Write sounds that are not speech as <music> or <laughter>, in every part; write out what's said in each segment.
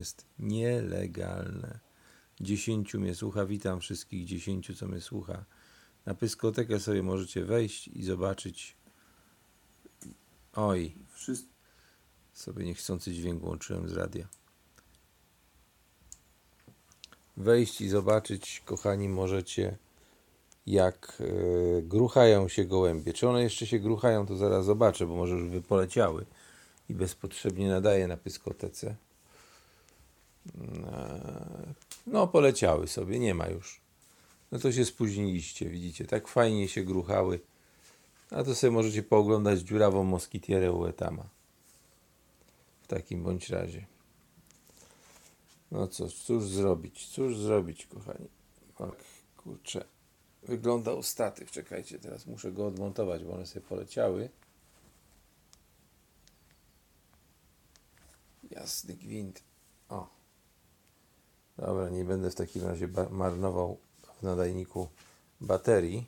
jest nielegalne. Dziesięciu mnie słucha, witam wszystkich dziesięciu, co mnie słucha. Na pyskotekę sobie możecie wejść i zobaczyć. Oj, wszyscy sobie niechcący dźwięk włączyłem z radia. Wejść i zobaczyć, kochani, możecie, jak e, gruchają się gołębie. Czy one jeszcze się gruchają, to zaraz zobaczę, bo może już by poleciały i bezpotrzebnie nadaję na pyskotece. No, poleciały sobie, nie ma już. No to się spóźniliście, widzicie, tak fajnie się gruchały. A to sobie możecie pooglądać dziurawą moskitierę u Etama. W takim bądź razie. No co, cóż zrobić, cóż zrobić, kochani. Och, kurczę, wyglądał statyw. Czekajcie, teraz muszę go odmontować, bo one sobie poleciały. Jasny gwint. O. Dobra, nie będę w takim razie marnował w nadajniku baterii.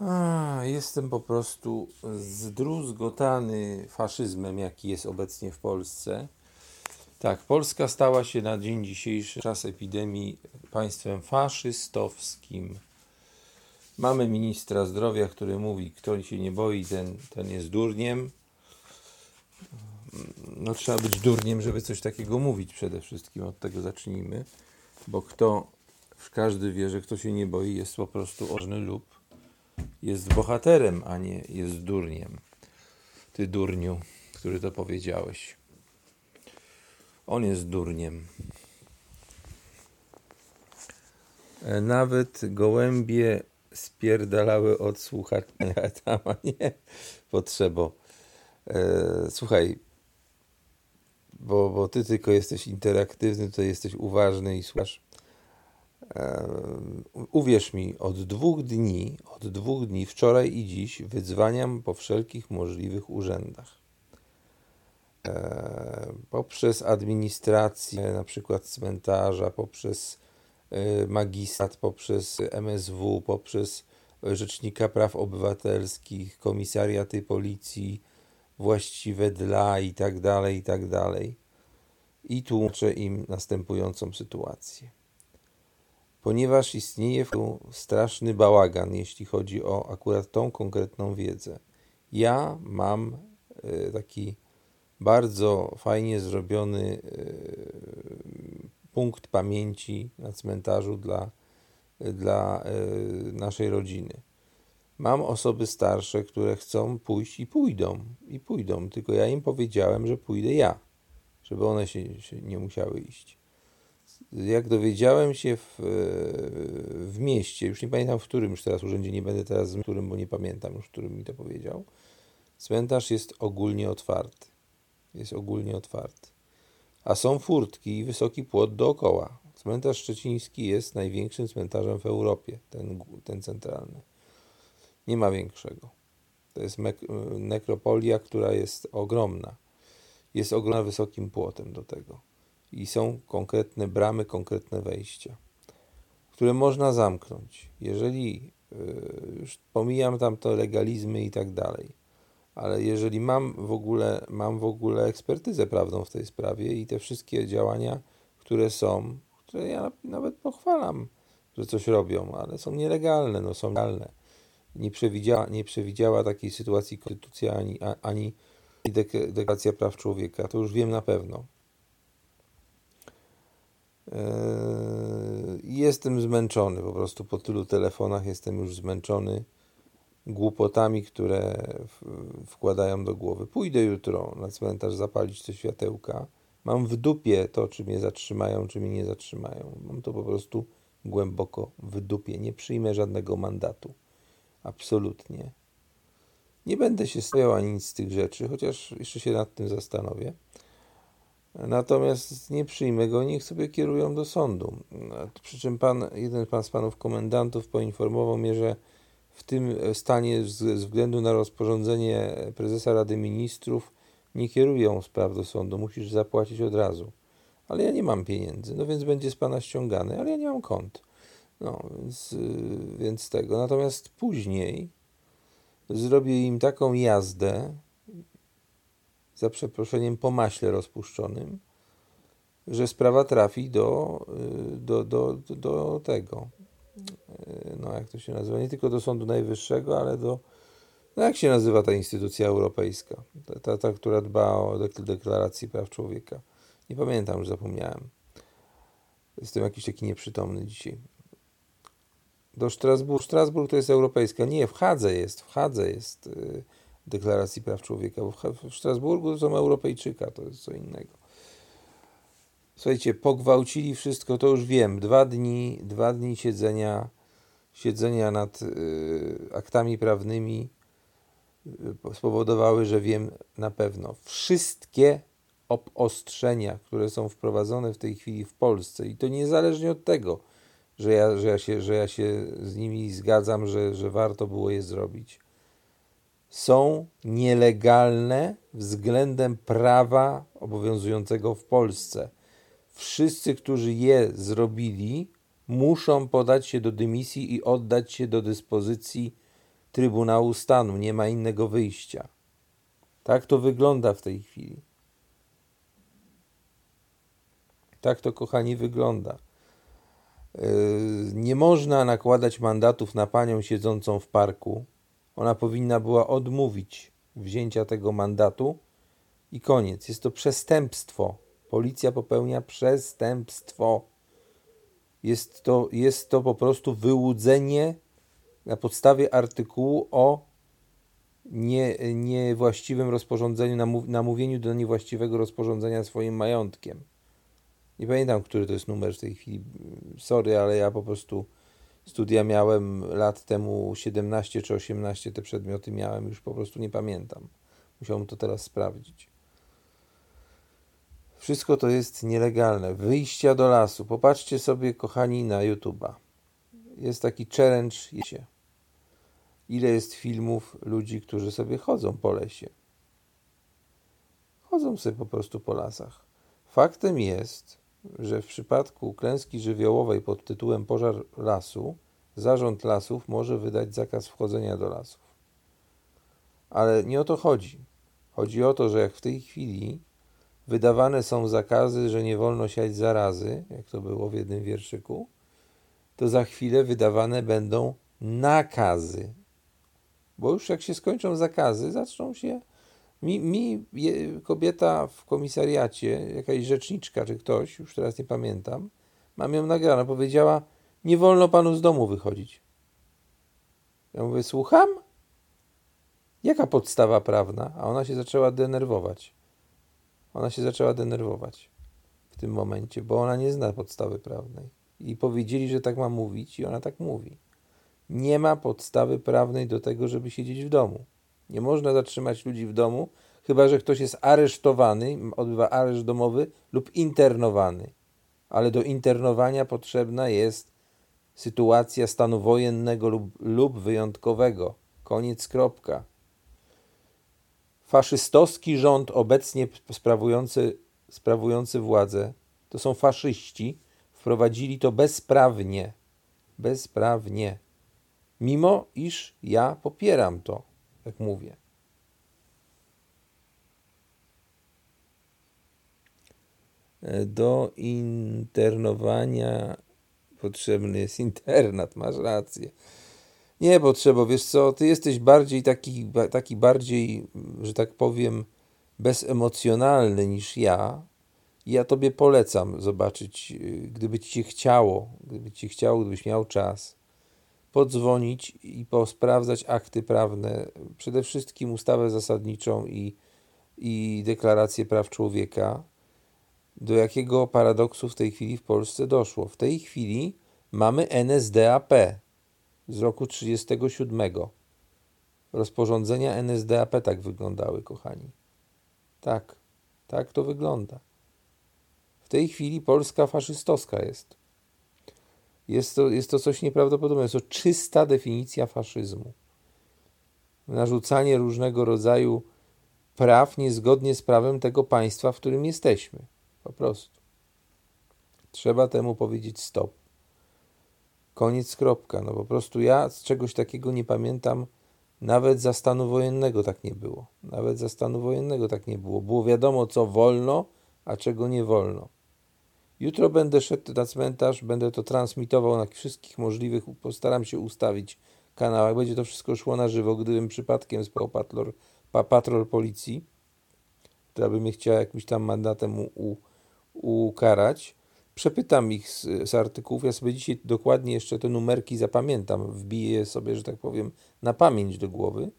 A, jestem po prostu zdruzgotany faszyzmem, jaki jest obecnie w Polsce. Tak, Polska stała się na dzień dzisiejszy, czas epidemii, państwem faszystowskim. Mamy ministra zdrowia, który mówi, kto się nie boi, ten, ten jest durniem no trzeba być durniem, żeby coś takiego mówić przede wszystkim. Od tego zacznijmy. Bo kto, każdy wie, że kto się nie boi, jest po prostu ożny lub jest bohaterem, a nie jest durniem. Ty durniu, który to powiedziałeś. On jest durniem. E, nawet gołębie spierdalały od słuchania <laughs> tam, a nie potrzebo. E, słuchaj, bo, bo ty tylko jesteś interaktywny, to jesteś uważny i słuchasz. Uwierz mi, od dwóch dni, od dwóch dni, wczoraj i dziś, wydzwaniam po wszelkich możliwych urzędach. Poprzez administrację, na przykład cmentarza, poprzez e, magistrat, poprzez MSW, poprzez Rzecznika Praw Obywatelskich, komisariaty policji, właściwe dla i tak dalej, i tak dalej. I tłumaczę im następującą sytuację. Ponieważ istnieje tu straszny bałagan, jeśli chodzi o akurat tą konkretną wiedzę. Ja mam e, taki bardzo fajnie zrobiony e, punkt pamięci na cmentarzu dla, dla e, naszej rodziny. Mam osoby starsze, które chcą pójść i pójdą, i pójdą, tylko ja im powiedziałem, że pójdę ja, żeby one się, się nie musiały iść. Jak dowiedziałem się w, w mieście, już nie pamiętam w którym już teraz urzędzie, nie będę teraz w którym, bo nie pamiętam już, w którym mi to powiedział, cmentarz jest ogólnie otwarty. Jest ogólnie otwarty. A są furtki i wysoki płot dookoła. Cmentarz szczeciński jest największym cmentarzem w Europie, ten, ten centralny. Nie ma większego. To jest nekropolia, która jest ogromna. Jest ogromna wysokim płotem do tego. I są konkretne bramy, konkretne wejścia, które można zamknąć. Jeżeli y, już pomijam tam to legalizmy i tak dalej, ale jeżeli mam w ogóle, mam w ogóle ekspertyzę prawną w tej sprawie i te wszystkie działania, które są, które ja nawet pochwalam, że coś robią, ale są nielegalne, no są legalne nie przewidziała, nie przewidziała takiej sytuacji konstytucja ani, ani deklaracja praw człowieka. To już wiem na pewno. Eee, jestem zmęczony po prostu po tylu telefonach, jestem już zmęczony głupotami, które wkładają do głowy. Pójdę jutro na cmentarz zapalić te światełka. Mam w dupie to, czy mnie zatrzymają, czy mnie nie zatrzymają. Mam to po prostu głęboko w dupie. Nie przyjmę żadnego mandatu. Absolutnie. Nie będę się stawiał ani nic z tych rzeczy, chociaż jeszcze się nad tym zastanowię. Natomiast nie przyjmę go, niech sobie kierują do sądu. Przy czym pan, jeden pan z panów komendantów poinformował mnie, że w tym stanie ze względu na rozporządzenie prezesa Rady Ministrów nie kierują spraw do sądu, musisz zapłacić od razu. Ale ja nie mam pieniędzy, no więc będzie z pana ściągany, ale ja nie mam kont. No, więc, y, więc tego. Natomiast później zrobię im taką jazdę, za przeproszeniem po maśle rozpuszczonym, że sprawa trafi do, do, do, do, do tego, no jak to się nazywa, nie tylko do Sądu Najwyższego, ale do, no jak się nazywa ta instytucja europejska, ta, ta, ta która dba o deklarację praw człowieka. Nie pamiętam, już zapomniałem. Jestem jakiś taki nieprzytomny dzisiaj. Do Strasburgu. Strasburg to jest europejska. Nie, w Hadze jest. W Hadze jest y, deklaracji praw człowieka. Bo w Strasburgu to są Europejczyka, to jest co innego. Słuchajcie, pogwałcili wszystko, to już wiem. Dwa dni, dwa dni siedzenia, siedzenia nad y, aktami prawnymi y, spowodowały, że wiem na pewno. Wszystkie obostrzenia, które są wprowadzone w tej chwili w Polsce, i to niezależnie od tego, że ja, że ja, się, że ja się z nimi zgadzam, że, że warto było je zrobić, są nielegalne względem prawa obowiązującego w Polsce. Wszyscy, którzy je zrobili, muszą podać się do dymisji i oddać się do dyspozycji Trybunału Stanu. Nie ma innego wyjścia. Tak to wygląda w tej chwili. Tak to, kochani, wygląda. Yy, nie można nakładać mandatów na panią siedzącą w parku. Ona powinna była odmówić wzięcia tego mandatu i koniec. Jest to przestępstwo. Policja popełnia przestępstwo. Jest to, jest to po prostu wyłudzenie na podstawie artykułu o nie, niewłaściwym rozporządzeniu, namówieniu do niewłaściwego rozporządzenia swoim majątkiem. Nie pamiętam, który to jest numer w tej chwili. Sorry, ale ja po prostu studia miałem lat temu 17 czy 18, te przedmioty miałem, już po prostu nie pamiętam. Musiałbym to teraz sprawdzić. Wszystko to jest nielegalne. Wyjścia do lasu. Popatrzcie sobie, kochani, na YouTube'a. Jest taki challenge. Ile jest filmów ludzi, którzy sobie chodzą po lesie? Chodzą sobie po prostu po lasach. Faktem jest, że w przypadku klęski żywiołowej pod tytułem pożar lasu, zarząd lasów może wydać zakaz wchodzenia do lasów. Ale nie o to chodzi. Chodzi o to, że jak w tej chwili wydawane są zakazy, że nie wolno siać zarazy, jak to było w jednym wierszyku, to za chwilę wydawane będą nakazy. Bo już jak się skończą zakazy, zaczną się mi, mi je, kobieta w komisariacie, jakaś rzeczniczka czy ktoś, już teraz nie pamiętam, mam ją nagrane, powiedziała, nie wolno panu z domu wychodzić. Ja mówię, słucham? Jaka podstawa prawna? A ona się zaczęła denerwować. Ona się zaczęła denerwować w tym momencie, bo ona nie zna podstawy prawnej. I powiedzieli, że tak ma mówić, i ona tak mówi. Nie ma podstawy prawnej do tego, żeby siedzieć w domu. Nie można zatrzymać ludzi w domu, chyba że ktoś jest aresztowany, odbywa areszt domowy lub internowany. Ale do internowania potrzebna jest sytuacja stanu wojennego lub, lub wyjątkowego. Koniec, kropka. Faszystowski rząd obecnie sprawujący, sprawujący władzę, to są faszyści, wprowadzili to bezprawnie. Bezprawnie. Mimo iż ja popieram to jak mówię. Do internowania potrzebny jest internat, masz rację. Nie potrzeba, wiesz co, ty jesteś bardziej taki, taki bardziej, że tak powiem, bezemocjonalny niż ja. Ja tobie polecam zobaczyć, gdyby ci chciało, gdyby ci chciało, gdybyś miał czas podzwonić i posprawdzać akty prawne, przede wszystkim ustawę zasadniczą i, i deklarację praw człowieka, do jakiego paradoksu w tej chwili w Polsce doszło. W tej chwili mamy NSDAP z roku 1937. Rozporządzenia NSDAP tak wyglądały, kochani. Tak, tak to wygląda. W tej chwili Polska faszystowska jest. Jest to, jest to coś nieprawdopodobnego. Jest to czysta definicja faszyzmu. Narzucanie różnego rodzaju praw niezgodnie z prawem tego państwa, w którym jesteśmy. Po prostu. Trzeba temu powiedzieć stop. Koniec, kropka. No po prostu ja z czegoś takiego nie pamiętam Nawet za stanu wojennego tak nie było. Nawet za stanu wojennego tak nie było. Było wiadomo, co wolno, a czego nie wolno. Jutro będę szedł na cmentarz, będę to transmitował na wszystkich możliwych, postaram się ustawić kanałach. Będzie to wszystko szło na żywo. Gdybym przypadkiem spał patrol, patrol policji, która by mnie chciała jakimś tam mandatem u, u, ukarać, przepytam ich z, z, artykułów. Ja sobie dzisiaj dokładnie jeszcze te numerki zapamiętam, wbiję sobie, że tak powiem, na pamięć do głowy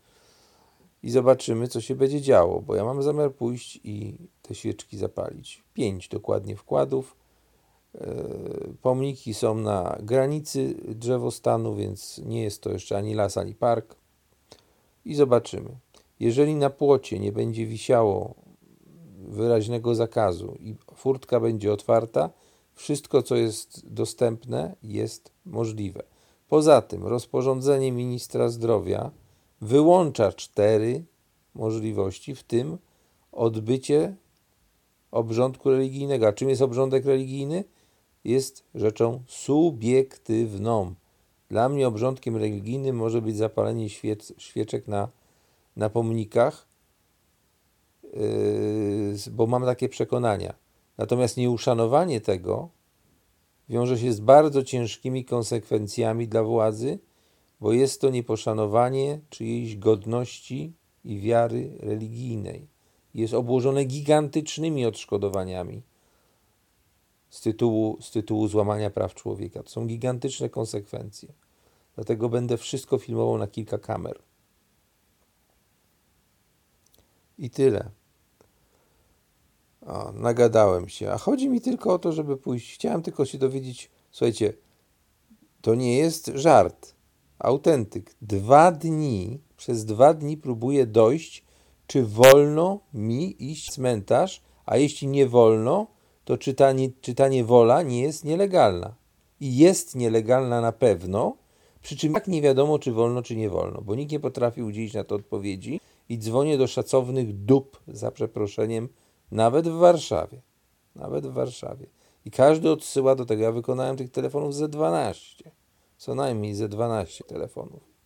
i zobaczymy, co się będzie działo, bo ja mam zamiar pójść i te świeczki zapalić. Pięć dokładnie wkładów. E, pomniki są na granicy drzewostanu, więc nie jest to jeszcze ani las, ani park. I zobaczymy. Jeżeli na płocie nie będzie wisiało wyraźnego zakazu i furtka będzie otwarta, wszystko, co jest dostępne, jest możliwe. Poza tym rozporządzenie ministra zdrowia wyłącza cztery możliwości, w tym odbycie obrządku religijnego. A czym jest obrządek religijny? Jest rzeczą subiektywną. Dla mnie obrządkiem religijnym może być zapalenie świec, świeczek na, na pomnikach, yy, bo mam takie przekonania. Natomiast nieuszanowanie tego wiąże się z bardzo ciężkimi konsekwencjami dla władzy, bo jest to nieposzanowanie czyjejś godności i wiary religijnej. Jest obłożone gigantycznymi odszkodowaniami z tytułu, z tytułu złamania praw człowieka. To są gigantyczne konsekwencje. Dlatego będę wszystko filmował na kilka kamer. I tyle. O, nagadałem się. A chodzi mi tylko o to, żeby pójść. Chciałem tylko się dowiedzieć. Słuchajcie, to nie jest żart. Autentyk. Dwa dni, przez dwa dni próbuję dojść, czy wolno mi iść w cmentarz, a jeśli nie wolno, to czytanie, czytanie wola nie jest nielegalna. I jest nielegalna na pewno, przy czym jak nie wiadomo, czy wolno, czy nie wolno, bo nikt nie potrafi udzielić na to odpowiedzi i dzwonię do szacownych dup, za przeproszeniem, nawet w Warszawie. Nawet w Warszawie. I każdy odsyła do tego. Ja wykonałem tych telefonów ze 12. Co najmniej ze 12 telefonów.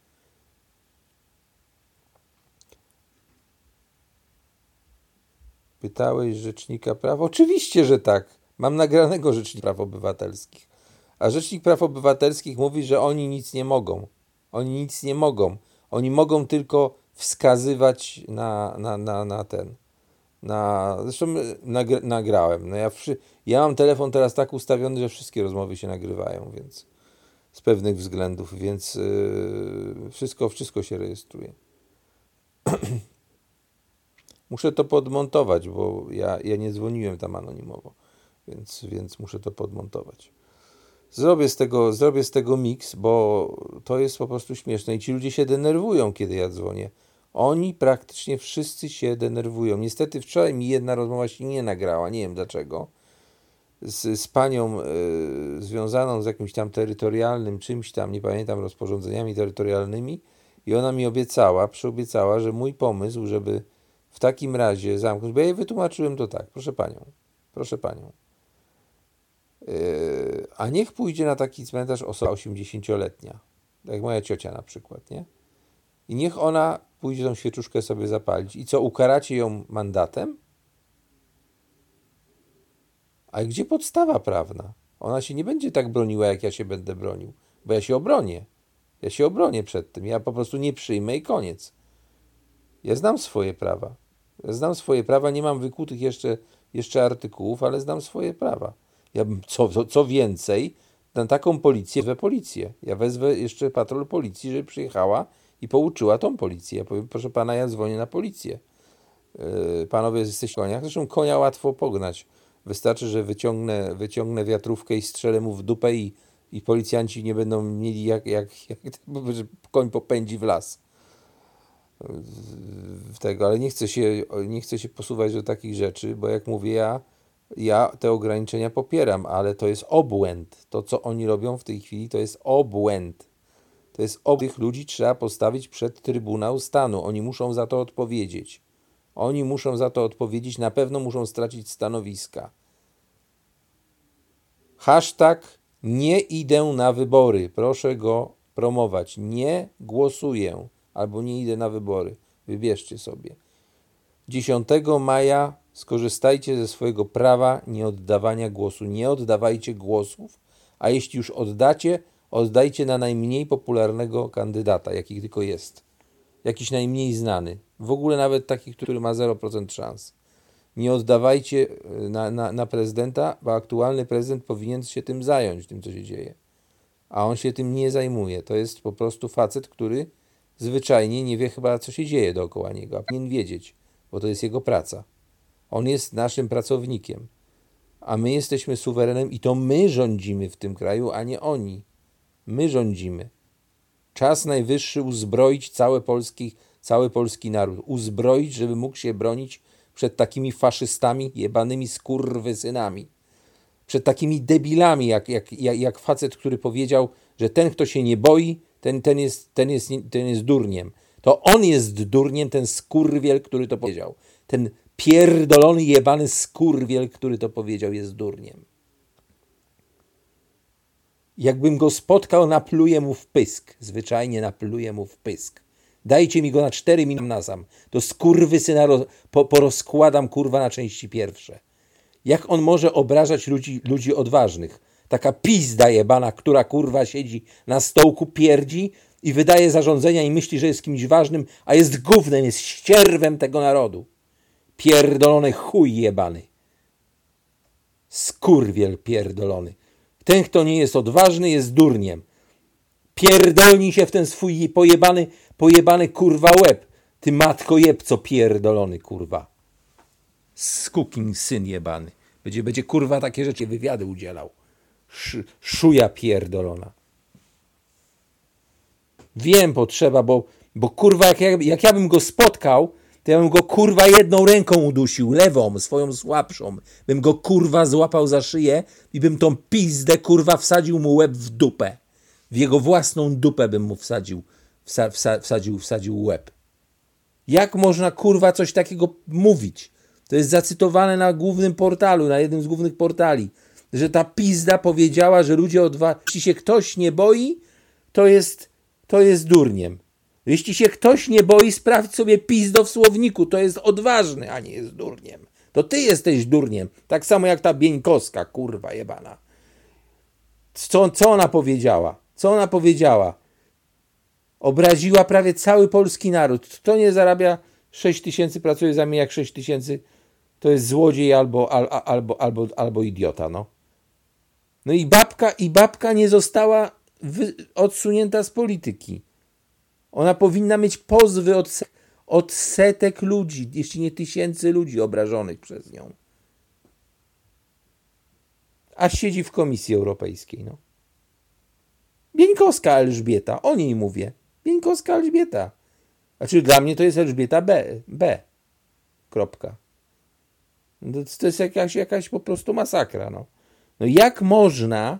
Pytałeś Rzecznika Praw? Oczywiście, że tak. Mam nagranego Rzecznika Praw Obywatelskich. A Rzecznik Praw Obywatelskich mówi, że oni nic nie mogą. Oni nic nie mogą. Oni mogą tylko wskazywać na, na, na, na ten. Na, zresztą nagra, nagrałem. No ja, ja mam telefon teraz tak ustawiony, że wszystkie rozmowy się nagrywają, więc z pewnych względów, więc yy, wszystko, wszystko się rejestruje. <clears throat> muszę to podmontować, bo ja, ja nie dzwoniłem tam anonimowo, więc, więc muszę to podmontować. Zrobię z, tego, zrobię z tego miks, bo to jest po prostu śmieszne i ci ludzie się denerwują, kiedy ja dzwonię. Oni praktycznie wszyscy się denerwują. Niestety wczoraj mi jedna rozmowa się nie nagrała, nie wiem dlaczego, z, z panią y, związaną z jakimś tam terytorialnym czymś tam, nie pamiętam, rozporządzeniami terytorialnymi i ona mi obiecała, przyobiecała, że mój pomysł, żeby w takim razie zamknąć, bo ja jej wytłumaczyłem to tak, proszę panią, proszę panią, yy, a niech pójdzie na taki cmentarz osoba 80-letnia, tak jak moja ciocia na przykład, nie? I niech ona pójdzie tą świeczuszkę sobie zapalić. I co, ukaracie ją mandatem? A gdzie podstawa prawna? Ona się nie będzie tak broniła, jak ja się będę bronił, bo ja się obronię. Ja się obronię przed tym. Ja po prostu nie przyjmę i koniec. Ja znam swoje prawa. Znam swoje prawa, nie mam wykutych jeszcze, jeszcze artykułów, ale znam swoje prawa. Ja bym, co, co, co więcej, na taką policję wezwę policję. Ja wezwę jeszcze patrol policji, żeby przyjechała i pouczyła tą policję. Ja powiem, proszę pana, ja dzwonię na policję. Yy, panowie, jesteście koniach. Zresztą konia łatwo pognać. Wystarczy, że wyciągnę, wyciągnę wiatrówkę i strzelę mu w dupę i, i policjanci nie będą mieli jak, jak, jak <laughs> koń popędzi w las. Tego, ale nie chcę, się, nie chcę się posuwać do takich rzeczy, bo jak mówię, ja, ja te ograniczenia popieram, ale to jest obłęd. To, co oni robią w tej chwili, to jest obłęd. To jest ob tych ludzi trzeba postawić przed Trybunał Stanu. Oni muszą za to odpowiedzieć. Oni muszą za to odpowiedzieć, na pewno muszą stracić stanowiska. Hashtag nie idę na wybory. Proszę go promować. Nie głosuję. Albo nie idę na wybory. Wybierzcie sobie. 10 maja skorzystajcie ze swojego prawa nieoddawania głosu. Nie oddawajcie głosów, a jeśli już oddacie, oddajcie na najmniej popularnego kandydata, jaki tylko jest. Jakiś najmniej znany. W ogóle nawet taki, który ma 0% szans. Nie oddawajcie e, na, na, na prezydenta, bo aktualny prezydent powinien się tym zająć, tym co się dzieje. A on się tym nie zajmuje. To jest po prostu facet, który zwyczajnie nie wie chyba, co się dzieje dookoła niego, a powinien wiedzieć, bo to jest jego praca. On jest naszym pracownikiem, a my jesteśmy suwerenem i to my rządzimy w tym kraju, a nie oni. My rządzimy. Czas najwyższy uzbroić cały polski, cały polski naród. Uzbroić, żeby mógł się bronić przed takimi faszystami, jebanymi skurwysynami. Przed takimi debilami, jak, jak, jak, jak facet, który powiedział, że ten, kto się nie boi, ten, ten, jest, ten, jest, ten jest durniem. To on jest durniem, ten skurwiel, który to powiedział. Ten pierdolony, jebany skurwiel, który to powiedział, jest durniem. Jakbym go spotkał, napluję mu w pysk. Zwyczajnie napluję mu w pysk. Dajcie mi go na cztery minuty na sam. To skurwysyna roz, po, porozkładam kurwa na części pierwsze. Jak on może obrażać ludzi, ludzi odważnych? Taka pizda jebana, która kurwa siedzi na stołku, pierdzi i wydaje zarządzenia i myśli, że jest kimś ważnym, a jest gównem, jest ścierwem tego narodu. Pierdolony chuj jebany. Skurwiel pierdolony. Ten, kto nie jest odważny, jest durniem. Pierdolni się w ten swój pojebany, pojebany kurwa łeb. Ty matko jebco pierdolony kurwa. Skukin syn jebany. Będzie, będzie kurwa takie rzeczy wywiady udzielał. Sz, szuja pierdolona. Wiem potrzeba, bo, bo kurwa jak ja, jak ja bym go spotkał, to ja bym go kurwa jedną ręką udusił, lewą, swoją słabszą. Bym go kurwa złapał za szyję i bym tą pizdę kurwa wsadził mu łeb w dupę. W jego własną dupę bym mu wsadził, wsa, wsa, wsadził, wsadził łeb. Jak można kurwa coś takiego mówić? To jest zacytowane na głównym portalu, na jednym z głównych portali, że ta pizda powiedziała, że ludzie odwa... Jeśli się ktoś nie boi, to jest, to jest durniem. Jeśli się ktoś nie boi, sprawdź sobie pizdo w słowniku. To jest odważny, a nie jest durniem. To ty jesteś durniem. Tak samo jak ta Bieńkowska, kurwa jebana. Co, co ona powiedziała? Co ona powiedziała? Obraziła prawie cały polski naród. Kto nie zarabia 6 tysięcy, pracuje za mnie jak 6 tysięcy, to jest złodziej albo, al, albo, albo, albo idiota, no. No i babka, i babka nie została odsunięta z polityki. Ona powinna mieć pozwy od, od setek ludzi, jeśli nie tysięcy ludzi obrażonych przez nią. A siedzi w Komisji Europejskiej, no. Bieńkowska Elżbieta, o niej mówię. Bieńkowska Elżbieta. Znaczy dla mnie to jest Elżbieta B. B. Kropka. To jest jakaś, jakaś po prostu masakra. No. No jak można,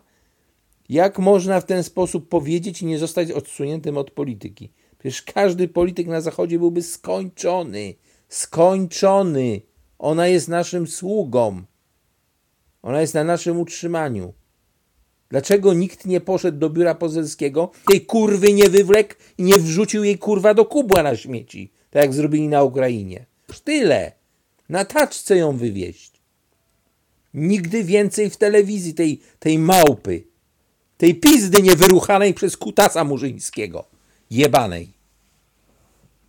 jak można w ten sposób powiedzieć i nie zostać odsuniętym od polityki? Przecież każdy polityk na Zachodzie byłby skończony. Skończony. Ona jest naszym sługą. Ona jest na naszym utrzymaniu. Dlaczego nikt nie poszedł do biura poselskiego, tej kurwy nie wywlekł i nie wrzucił jej kurwa do kubła na śmieci, tak jak zrobili na Ukrainie? Tyle. Na taczce ją wywieźć. Nigdy więcej w telewizji tej, tej małpy, tej pizdy niewyruchanej przez kutasa murzyńskiego, jebanej.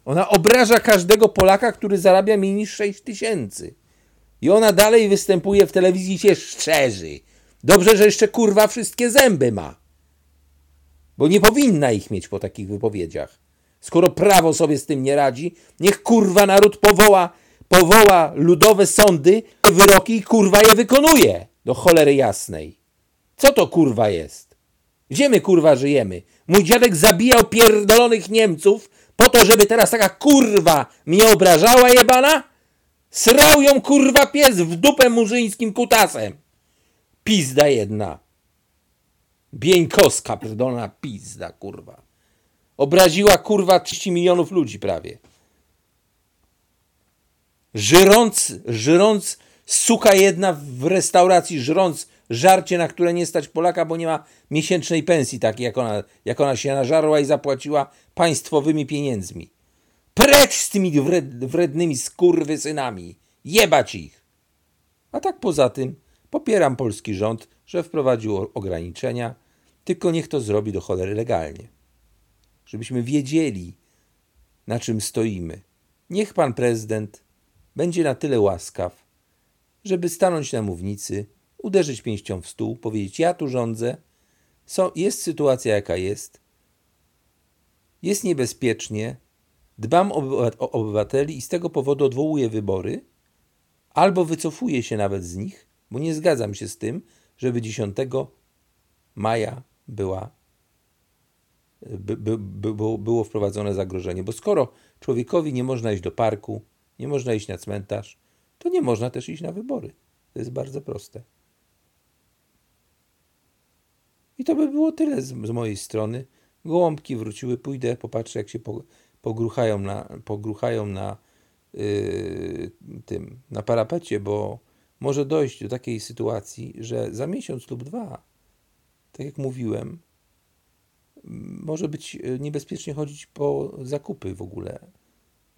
Ona obraża każdego Polaka, który zarabia mniej niż 6 tysięcy. I ona dalej występuje w telewizji się szczerzy. Dobrze, że jeszcze kurwa wszystkie zęby ma. Bo nie powinna ich mieć po takich wypowiedziach. Skoro prawo sobie z tym nie radzi, niech kurwa naród powoła, powoła ludowe sądy, wyroki i kurwa je wykonuje. Do cholery jasnej. Co to kurwa jest? Gdzie my kurwa żyjemy? Mój dziadek zabijał pierdolonych Niemców po to, żeby teraz taka kurwa mnie obrażała jebana? Srał ją kurwa pies w dupę murzyńskim kutasem. Pizda jedna. Bieńkowska, pierdolona pizda, kurwa. Obraziła, kurwa, 30 milionów ludzi prawie. Żrąc, żrąc, suka jedna w restauracji, żrąc żarcie, na które nie stać Polaka, bo nie ma miesięcznej pensji takiej, jak ona, jak ona się nażarła i zapłaciła państwowymi pieniędzmi. Precz z tymi wred, wrednymi skurwysynami! Jebać ich! A tak poza tym popieram polski rząd, że wprowadził ograniczenia, tylko niech to zrobi do cholery legalnie. Żebyśmy wiedzieli, na czym stoimy. Niech pan prezydent będzie na tyle łaskaw, żeby stanąć na mównicy, uderzyć pięścią w stół, powiedzieć: Ja tu rządzę, jest sytuacja jaka jest, jest niebezpiecznie, dbam o obywateli i z tego powodu odwołuję wybory, albo wycofuję się nawet z nich, bo nie zgadzam się z tym, żeby 10 maja była, by, by, by, było wprowadzone zagrożenie. Bo skoro człowiekowi nie można iść do parku, nie można iść na cmentarz, to nie można też iść na wybory. To jest bardzo proste. I to by było tyle z, z mojej strony. Gołąbki wróciły, pójdę, popatrzę, jak się pogruchają na, pogruchają na yy, tym, na parapecie, bo może dojść do takiej sytuacji, że za miesiąc lub dwa, tak jak mówiłem, może być yy, niebezpiecznie chodzić po zakupy w ogóle.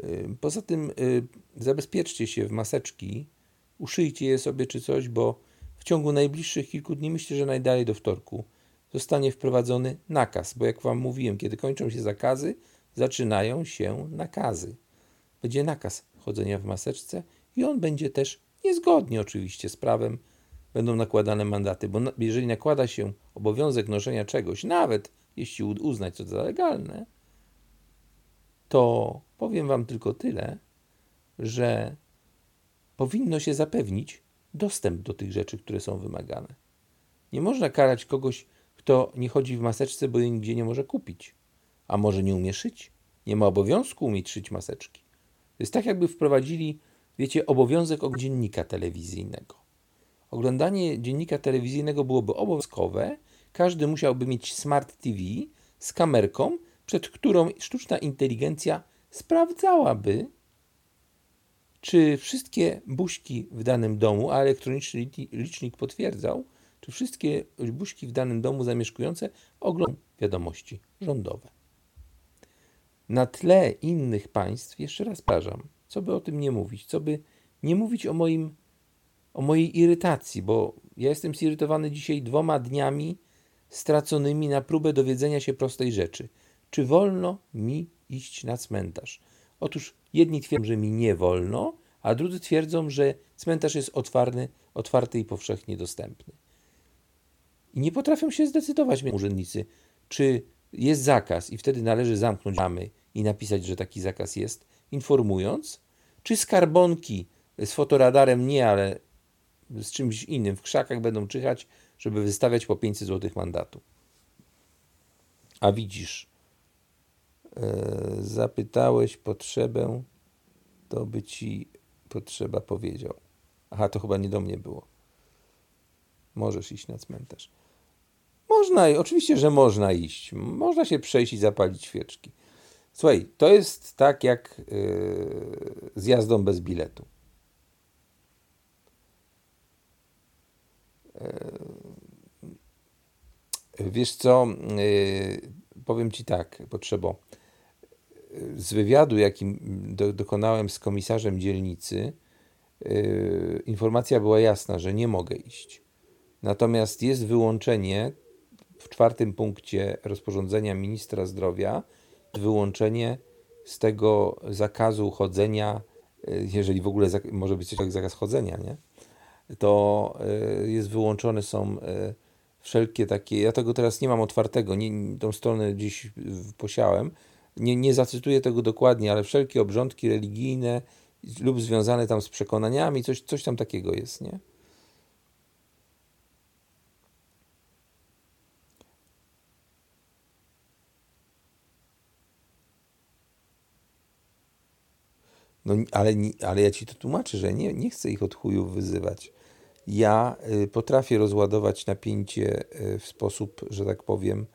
Yy, poza tym yy, zabezpieczcie się w maseczki, uszyjcie je sobie czy coś, bo w ciągu najbliższych kilku dni, myślę, że najdalej do wtorku, zostanie wprowadzony nakaz, bo jak Wam mówiłem, kiedy kończą się zakazy, zaczynają się nakazy. Będzie nakaz chodzenia w maseczce i on będzie też niezgodnie oczywiście z prawem, będą nakładane mandaty, bo jeżeli nakłada się obowiązek noszenia czegoś, nawet jeśli uznać to za legalne, to powiem Wam tylko tyle, że powinno się zapewnić dostęp do tych rzeczy, które są wymagane. Nie można karać kogoś, kto nie chodzi w maseczce, bo jej nigdzie nie może kupić. A może nie umie szyć? Nie ma obowiązku umieć szyć maseczki. To jest tak, jakby wprowadzili, wiecie, obowiązek dziennika telewizyjnego. Oglądanie dziennika telewizyjnego byłoby obowiązkowe. Każdy musiałby mieć smart TV z kamerką, przed którą sztuczna inteligencja sprawdzałaby, czy wszystkie buźki w danym domu, a elektroniczny licznik potwierdzał, czy wszystkie buźki w danym domu zamieszkujące oglądają wiadomości rządowe. Na tle innych państw, jeszcze raz parzam, co by o tym nie mówić, co by nie mówić o, moim, o mojej irytacji, bo ja jestem zirytowany dzisiaj dwoma dniami straconymi na próbę dowiedzenia się prostej rzeczy. Czy wolno mi iść na cmentarz? Otóż jedni twierdzą, że mi nie wolno, a drudzy twierdzą, że cmentarz jest otwarty, otwarty i powszechnie dostępny. I nie potrafią się zdecydować urzędnicy, czy jest zakaz i wtedy należy zamknąć bramy i napisać, że taki zakaz jest, informując, czy skarbonki z fotoradarem nie, ale z czymś innym w krzakach będą czyhać, żeby wystawiać po 500 zł mandatu. A widzisz, zapytałeś potrzebę, to by ci potrzeba powiedział. Aha, to chyba nie do mnie było. Możesz iść na cmentarz. Można, oczywiście, że można iść. Można się przejść i zapalić świeczki. Słuchaj, to jest tak jak yy, z jazdą bez biletu. Yy, wiesz co, yy, powiem ci tak, potrzebo. Z wywiadu, jakim do, dokonałem z komisarzem dzielnicy, yy, informacja była jasna, że nie mogę iść. Natomiast jest wyłączenie w czwartym punkcie rozporządzenia ministra zdrowia wyłączenie z tego zakazu chodzenia, y, jeżeli w ogóle może być coś jak zakaz chodzenia, nie? to y, jest wyłączone są y, wszelkie takie, ja tego teraz nie mam otwartego, nie, tą stronę gdzieś posiałem, nie, nie zacytuję tego dokładnie, ale wszelkie obrządki religijne lub związane tam z przekonaniami, coś, coś tam takiego jest, nie? No, ale, ale ja ci to tłumaczę, że nie, nie chcę ich od chujów wyzywać. Ja y, potrafię rozładować napięcie y, w sposób, że tak powiem,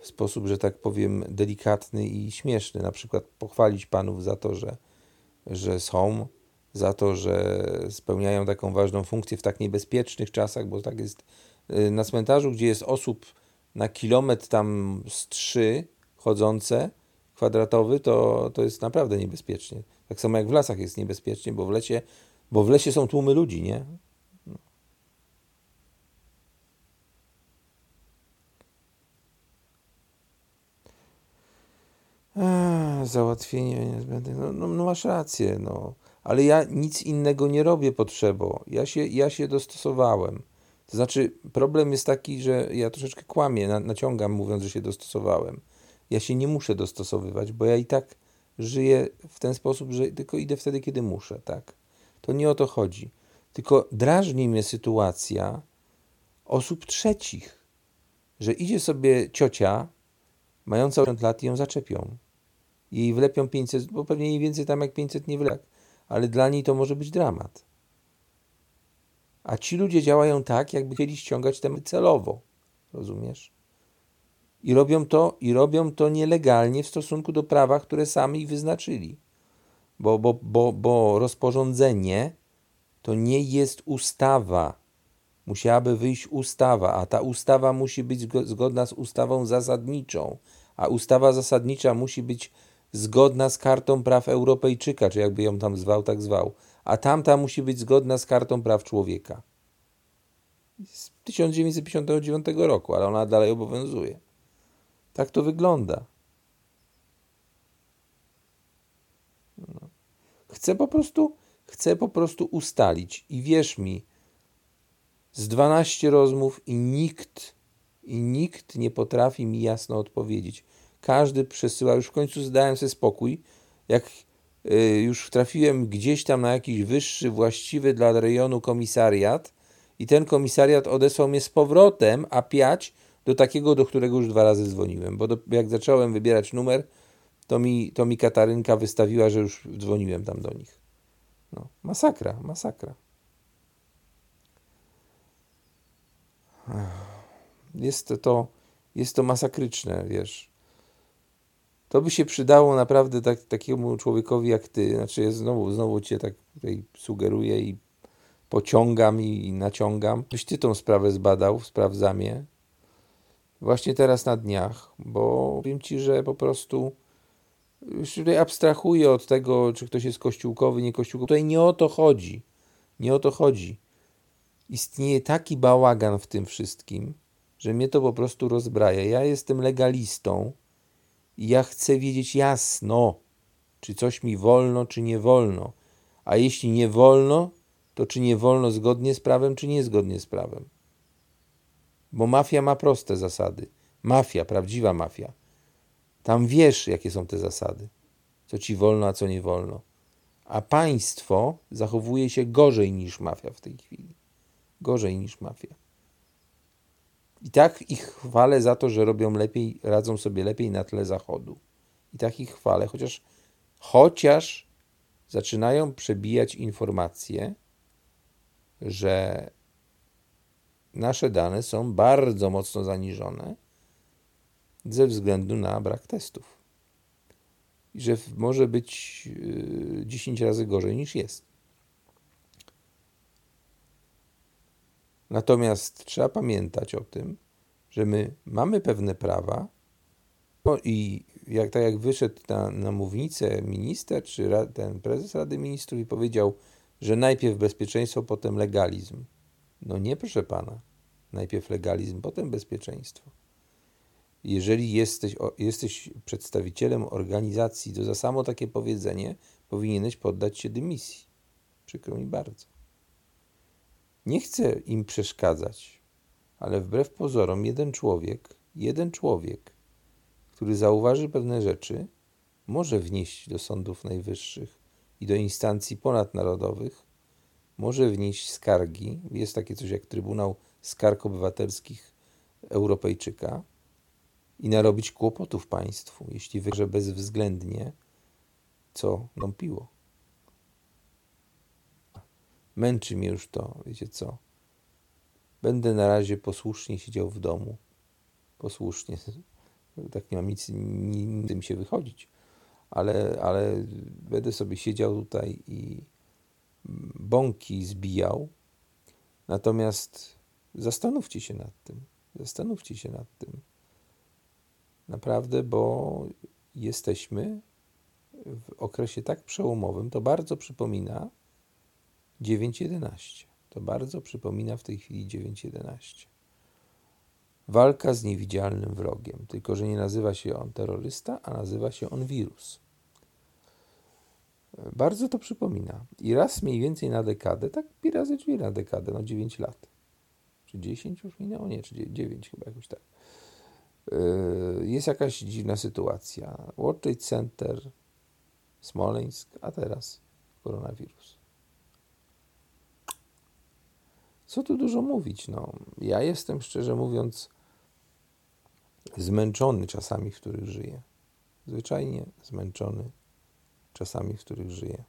w sposób, że tak powiem, delikatny i śmieszny. Na przykład pochwalić panów za to, że, że są za to, że spełniają taką ważną funkcję w tak niebezpiecznych czasach, bo tak jest y, na cmentarzu, gdzie jest osób na kilometr tam z trzy chodzące, kwadratowy, to, to jest naprawdę niebezpiecznie. Tak samo jak w lasach jest niebezpiecznie, bo w lesie, bo w lesie są tłumy ludzi, nie? Załatwienie niezbędnych. No, no, no, masz rację, no. Ale ja nic innego nie robię potrzebo. Ja się, ja się dostosowałem. To znaczy, problem jest taki, że ja troszeczkę kłamię, na, naciągam mówiąc, że się dostosowałem. Ja się nie muszę dostosowywać, bo ja i tak żyję w ten sposób, że tylko idę wtedy, kiedy muszę, tak? To nie o to chodzi. Tylko drażni mnie sytuacja osób trzecich, że idzie sobie ciocia mająca 80 lat ją zaczepią. I wlepią 500, bo pewnie jej więcej tam jak 500 nie wlep, ale dla niej to może być dramat. A ci ludzie działają tak, jakby chcieli ściągać temy celowo. Rozumiesz? I robią to, i robią to nielegalnie w stosunku do prawa, które sami wyznaczyli. Bo, bo, bo, bo rozporządzenie to nie jest ustawa. Musiałaby wyjść ustawa, a ta ustawa musi być zgodna z ustawą zasadniczą, a ustawa zasadnicza musi być zgodna z kartą praw Europejczyka, czy jakby ją tam zwał, tak zwał, a tamta musi być zgodna z kartą praw człowieka. Z 1959 roku, ale ona dalej obowiązuje. Tak to wygląda. No. Chcę po prostu, chcę po prostu ustalić i wierz mi, z 12 rozmów i nikt, i nikt nie potrafi mi jasno odpowiedzieć. Każdy przesyła, już w końcu zdałem sobie spokój, jak y, już trafiłem gdzieś tam na jakiś wyższy, właściwy dla rejonu komisariat i ten komisariat odesłał mnie z powrotem, a piać do takiego, do którego już dwa razy dzwoniłem, bo do, jak zacząłem wybierać numer, to mi, to mi Katarynka wystawiła, że już dzwoniłem tam do nich. No, masakra, masakra. Jest to, jest to masakryczne, wiesz. To by się przydało naprawdę tak, takiemu człowiekowi jak ty. Znaczy, ja znowu, znowu cię tak tutaj sugeruję i pociągam i, i naciągam. Byś ty tą sprawę zbadał, sprawdzam je. Właśnie teraz na dniach, bo wiem ci, że po prostu już tutaj abstrahuję od tego, czy ktoś jest kościółkowy, nie kościółkowy. Tutaj nie o to chodzi. Nie o to chodzi. Istnieje taki bałagan w tym wszystkim, że mnie to po prostu rozbraja. Ja jestem legalistą ja chcę wiedzieć jasno, czy coś mi wolno, czy nie wolno. A jeśli nie wolno, to czy nie wolno zgodnie z prawem, czy niezgodnie z prawem. Bo mafia ma proste zasady. Mafia, prawdziwa mafia. Tam wiesz, jakie są te zasady. Co ci wolno, a co nie wolno. A państwo zachowuje się gorzej niż mafia w tej chwili. Gorzej niż mafia. I tak ich chwalę za to, że robią lepiej, radzą sobie lepiej na tle zachodu. I tak ich chwalę, chociaż, chociaż zaczynają przebijać informacje, że nasze dane są bardzo mocno zaniżone ze względu na brak testów. I że może być 10 y, razy gorzej niż jest. Natomiast trzeba pamiętać o tym, że my mamy pewne prawa no i jak, tak jak wyszedł na, na mównicę minister czy ten prezes Rady Ministrów i powiedział, że najpierw bezpieczeństwo, potem legalizm. No nie, proszę pana. Najpierw legalizm, potem bezpieczeństwo. Jeżeli jesteś, jesteś przedstawicielem organizacji, to za samo takie powiedzenie powinieneś poddać się dymisji. Przykro mi bardzo. Nie chcę im przeszkadzać, ale wbrew pozorom, jeden człowiek, jeden człowiek, który zauważy pewne rzeczy, może wnieść do sądów najwyższych i do instancji ponadnarodowych, może wnieść skargi. Jest takie coś jak Trybunał Skarg Obywatelskich Europejczyka i narobić kłopotów państwu, jeśli wygrze bezwzględnie, co nąpiło. Męczy mnie już to, wiecie co. Będę na razie posłusznie siedział w domu. Posłusznie. Tak nie mam nic, nie, tym się wychodzić. Ale, ale będę sobie siedział tutaj i, bąki zbijał. Natomiast zastanówcie się nad tym. Zastanówcie się nad tym. Naprawdę, bo jesteśmy w okresie tak przełomowym. To bardzo przypomina 9.11. To bardzo przypomina w tej chwili 9.11. Walka z niewidzialnym wrogiem, tylko że nie nazywa się on terrorysta, a nazywa się on wirus. Bardzo to przypomina. I raz mniej więcej na dekadę, tak pi razy drzwi na dekadę, no 9 lat. Czy 10 już minęło? Nie, czy 9 chyba jakoś tak. Yy, jest jakaś dziwna sytuacja. World Trade Center, Smoleńsk, a teraz koronawirus. Co tu dużo mówić? No, ja jestem szczerze mówiąc zmęczony czasami, w których żyję. Zwyczajnie zmęczony czasami, w których żyję.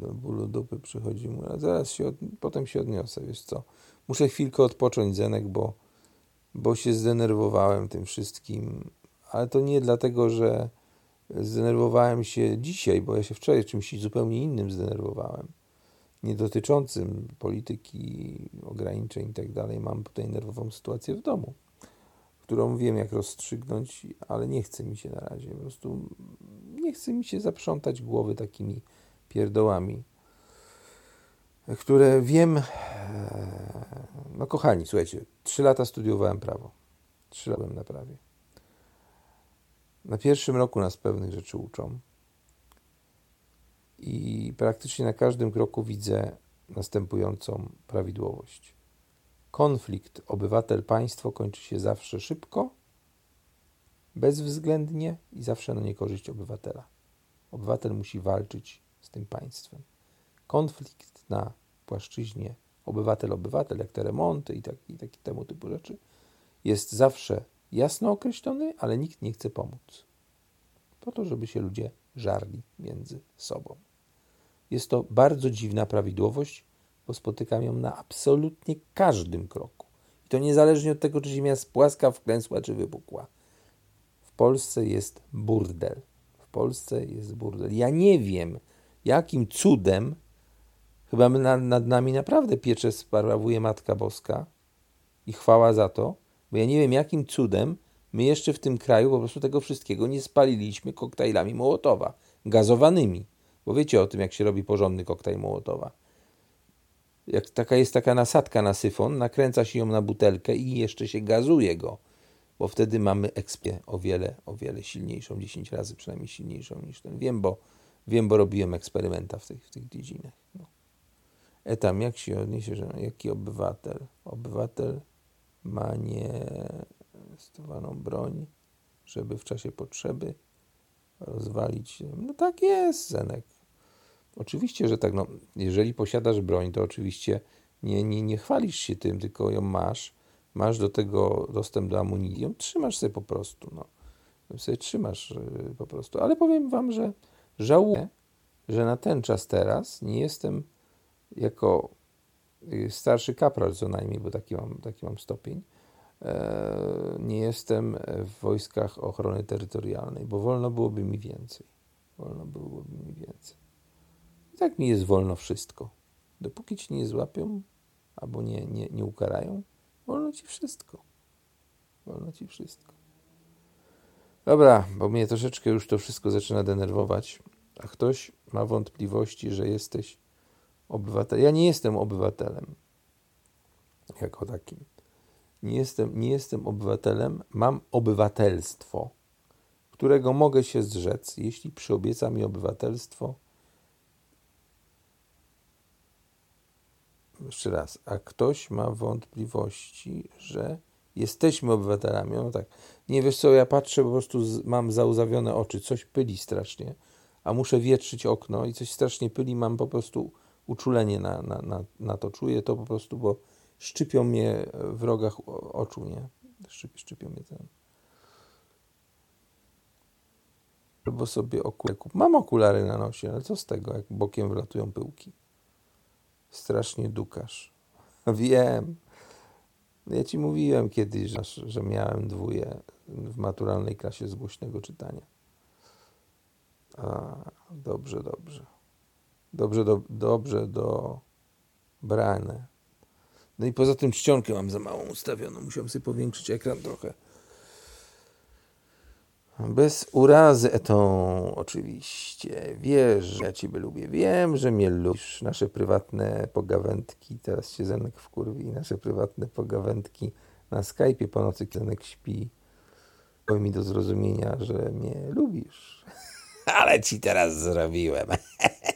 Do bólu dupy przychodzi mu, a zaraz się, od, potem się odniosę, wiesz co. Muszę chwilkę odpocząć, Zenek, bo, bo się zdenerwowałem tym wszystkim. Ale to nie dlatego, że zdenerwowałem się dzisiaj, bo ja się wczoraj czymś zupełnie innym zdenerwowałem nie dotyczącym polityki, ograniczeń i tak dalej, mam tutaj nerwową sytuację w domu, którą wiem jak rozstrzygnąć, ale nie chce mi się na razie. Po prostu nie chce mi się zaprzątać głowy takimi pierdołami, które wiem. No, kochani, słuchajcie, trzy lata studiowałem prawo. Trzy lata byłem na prawie. Na pierwszym roku nas pewnych rzeczy uczą i praktycznie na każdym kroku widzę następującą prawidłowość. Konflikt obywatel-państwo kończy się zawsze szybko, bezwzględnie i zawsze na niekorzyść obywatela. Obywatel musi walczyć z tym państwem. Konflikt na płaszczyźnie obywatel-obywatel, jak te remonty i, tak, i takie temu typu rzeczy, jest zawsze jasno określony, ale nikt nie chce pomóc. Po to, żeby się ludzie żarli między sobą. Jest to bardzo dziwna prawidłowość, bo spotykam ją na absolutnie każdym kroku. I to niezależnie od tego, czy Ziemia jest płaska, wklęsła czy wypukła. W Polsce jest burdel. W Polsce jest burdel. Ja nie wiem, jakim cudem, chyba nad, nad nami naprawdę piecze sprawuje Matka Boska i chwała za to, bo ja nie wiem, jakim cudem my jeszcze w tym kraju po prostu tego wszystkiego nie spaliliśmy koktajlami Mołotowa, gazowanymi. Bo wiecie o tym, jak się robi porządny koktajl Mołotowa. Jak taka jest taka nasadka na syfon, nakręca się ją na butelkę i jeszcze się gazuje go, bo wtedy mamy ekspię o wiele, o wiele silniejszą, 10 razy przynajmniej silniejszą niż ten. Wiem, bo, wiem, bo robiłem eksperymenta w tych, w tych dziedzinach. No. Etam, jak się odniesie, że jaki obywatel? Obywatel ma niestosowaną broń, żeby w czasie potrzeby rozwalić. No tak jest, Zenek. Oczywiście, że tak. No, jeżeli posiadasz broń, to oczywiście nie, nie, nie chwalisz się tym, tylko ją masz. Masz do tego dostęp do amunicji, ją trzymasz sobie po prostu. No. Sobie trzymasz y, po prostu. Ale powiem wam, że żałuję, że na ten czas teraz nie jestem jako y, starszy kapral co najmniej, bo taki mam, taki mam stopień, e, nie jestem w wojskach ochrony terytorialnej, bo wolno byłoby mi więcej. Wolno byłoby mi więcej. I tak mi jest wolno wszystko. Dopóki ci nie złapią albo nie, nie, nie ukarają, wolno ci wszystko. Wolno ci wszystko. Dobra, bo mnie troszeczkę już to wszystko zaczyna denerwować, a ktoś ma wątpliwości, że jesteś obywatelem. Ja nie jestem obywatelem jako takim. Nie jestem, nie jestem obywatelem, mam obywatelstwo, którego mogę się zrzec, jeśli przyobieca mi obywatelstwo jeszcze raz, a ktoś ma wątpliwości, że jesteśmy obywatelami. No tak, nie wiesz co, ja patrzę, po prostu z, mam zauzawione oczy, coś pyli strasznie, a muszę wietrzyć okno i coś strasznie pyli, mam po prostu uczulenie na, na, na, na to. Czuję to po prostu, bo szczypią mnie w rogach oczu, nie? Szczyp, szczypią mnie ten. Albo sobie okulary. Mam okulary na nosie, ale co z tego, jak bokiem wlatują pyłki? strasznie dukasz. <laughs> Wiem. Ja ci mówiłem kiedyś, że, że miałem dwóje w maturalnej klasie z głośnego czytania. A, dobrze, dobrze. Dobrze, do, dobrze dobrane. No i poza tym czcionkę mam za małą ustawioną. Musiałem sobie powiększyć ekran trochę. Bez urazy etą, oczywiście. Wiesz, że ja ciebie lubię. Wiem, że mnie lubisz. Nasze prywatne pogawędki, teraz się Zenek wkurwi, nasze prywatne pogawędki na Skype'ie po nocy, kiedy Zenek śpi. Daj mi do zrozumienia, że mnie lubisz. <laughs> Ale ci teraz zrobiłem. <laughs>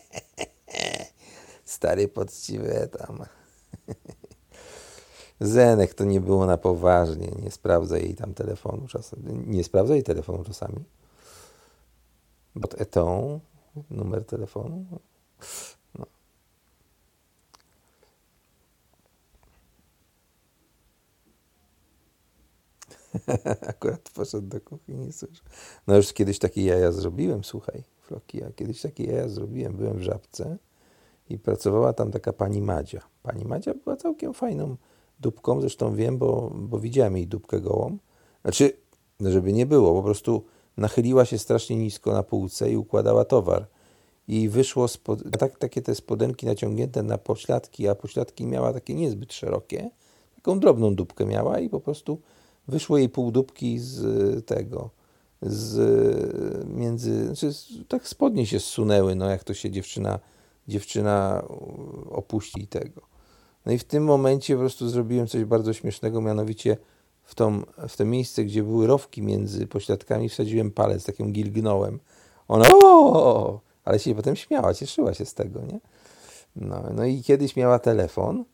Stary poczciwy tam. <laughs> Zenek to nie było na poważnie. Nie sprawdza jej tam telefonu czasami. Nie sprawdza jej telefonu czasami. Pod etą numer telefonu. No. <laughs> Akurat poszedł do kuchni, słyszę. No już kiedyś takie jaja zrobiłem, słuchaj, Floki, ja kiedyś takie jaja zrobiłem, byłem w Żabce i pracowała tam taka pani Madzia. Pani Madzia była całkiem fajną dupką, zresztą wiem, bo, bo widziałem jej dupkę gołą. Znaczy, żeby nie było, po prostu nachyliła się strasznie nisko na półce i układała towar. I wyszło spod, tak, takie te spodenki naciągnięte na pośladki, a pośladki miała takie niezbyt szerokie. Taką drobną dupkę miała i po prostu wyszło jej pół dupki z tego, z między, znaczy tak spodnie się zsunęły, no jak to się dziewczyna, dziewczyna opuści tego. No i w tym momencie po prostu zrobiłem coś bardzo śmiesznego, mianowicie w, tą, w to miejsce, gdzie były rowki między pośladkami, wsadziłem palec, takim gilgnąłem. Ona, o, ale się potem śmiała, cieszyła się z tego, nie? No, no i kiedyś miała telefon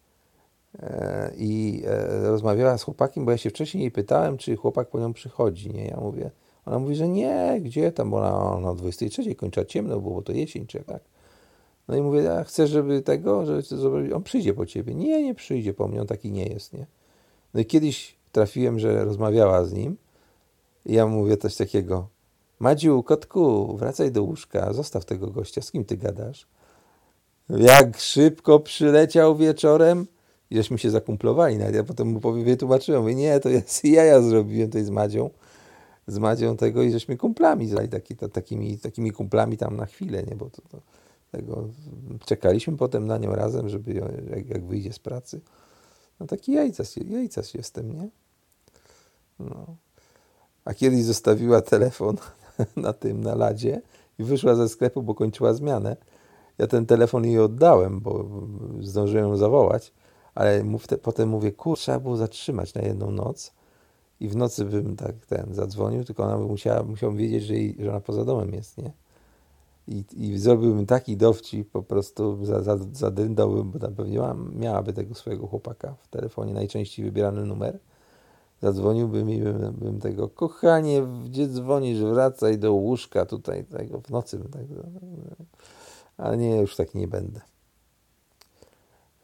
e, i e, rozmawiała z chłopakiem, bo ja się wcześniej jej pytałem, czy chłopak po nią przychodzi, nie? Ja mówię, ona mówi, że nie, gdzie tam, bo ona, o 23 kończyła ciemno, było to jesień, czy tak. No i mówię, a chcesz, żeby tego, żeby on przyjdzie po ciebie. Nie, nie przyjdzie po mnie, on taki nie jest, nie? No i kiedyś trafiłem, że rozmawiała z nim i ja mówię coś takiego, Madziu, kotku, wracaj do łóżka, zostaw tego gościa, z kim ty gadasz? Jak szybko przyleciał wieczorem, i żeśmy się zakumplowali, nawet ja potem mu powiem, wytłumaczyłem, mówię, nie, to jest <laughs> ja, ja zrobiłem to z Madzią, z Madzią tego i żeśmy kumplami, taki, to, takimi, takimi kumplami tam na chwilę, nie, bo to, to tego. Czekaliśmy potem na nią razem, żeby jak, jak wyjdzie z pracy. No taki jajcas, jajcas jestem, nie? No. A kiedyś zostawiła telefon <laughs> na tym, na ladzie i wyszła ze sklepu, bo kończyła zmianę. Ja ten telefon jej oddałem, bo zdążyłem ją zawołać, ale mów te, potem mówię, kur, trzeba było zatrzymać na jedną noc i w nocy bym tak ten zadzwonił, tylko ona by musiała, musiał wiedzieć, że, jej, że ona poza domem jest, nie? I, i zrobiłbym taki dowcip, po prostu za, za, bo tam pewnie ma, miałaby tego swojego chłopaka w telefonie, najczęściej wybierany numer. Zadzwoniłbym i bym, bym tego, kochanie, gdzie dzwonisz, wracaj do łóżka tutaj, tego, w nocy. Tak, ale nie, już tak nie będę.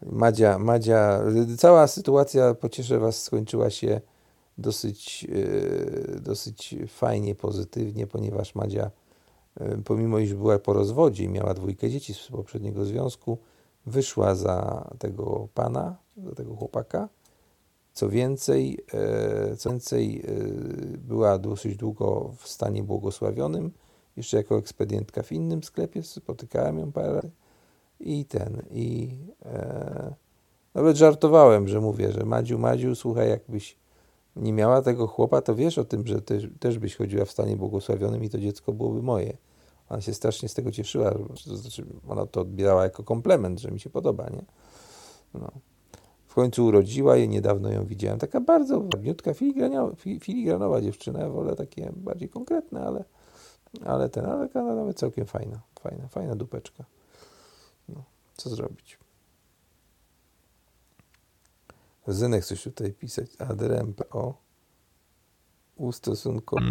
Madzia, Madzia, cała sytuacja, pocieszę Was, skończyła się dosyć, yy, dosyć fajnie, pozytywnie, ponieważ Madzia pomimo iż była po rozwodzie i miała dwójkę dzieci z poprzedniego związku, wyszła za tego pana, za tego chłopaka. Co więcej, e, co więcej, e, była dosyć długo w stanie błogosławionym, jeszcze jako ekspedientka w innym sklepie, spotykałem ją parę razy i ten, i e, nawet żartowałem, że mówię, że Madziu, Madziu, słuchaj, jakbyś nie miała tego chłopa, to wiesz o tym, że też, też byś chodziła w stanie błogosławionym i to dziecko byłoby moje. Ona się strasznie z tego cieszyła, to znaczy ona to odbierała jako komplement, że mi się podoba, nie? No. W końcu urodziła je, niedawno ją widziałem. Taka bardzo ładniutka, filigranowa, dziewczyna. Ja wolę takie bardziej konkretne, ale, ale ten, ale nawet całkiem fajna, fajna, fajna dupeczka. No, co zrobić? Zenek coś tutaj pisać. Adrem o ustosunkowanie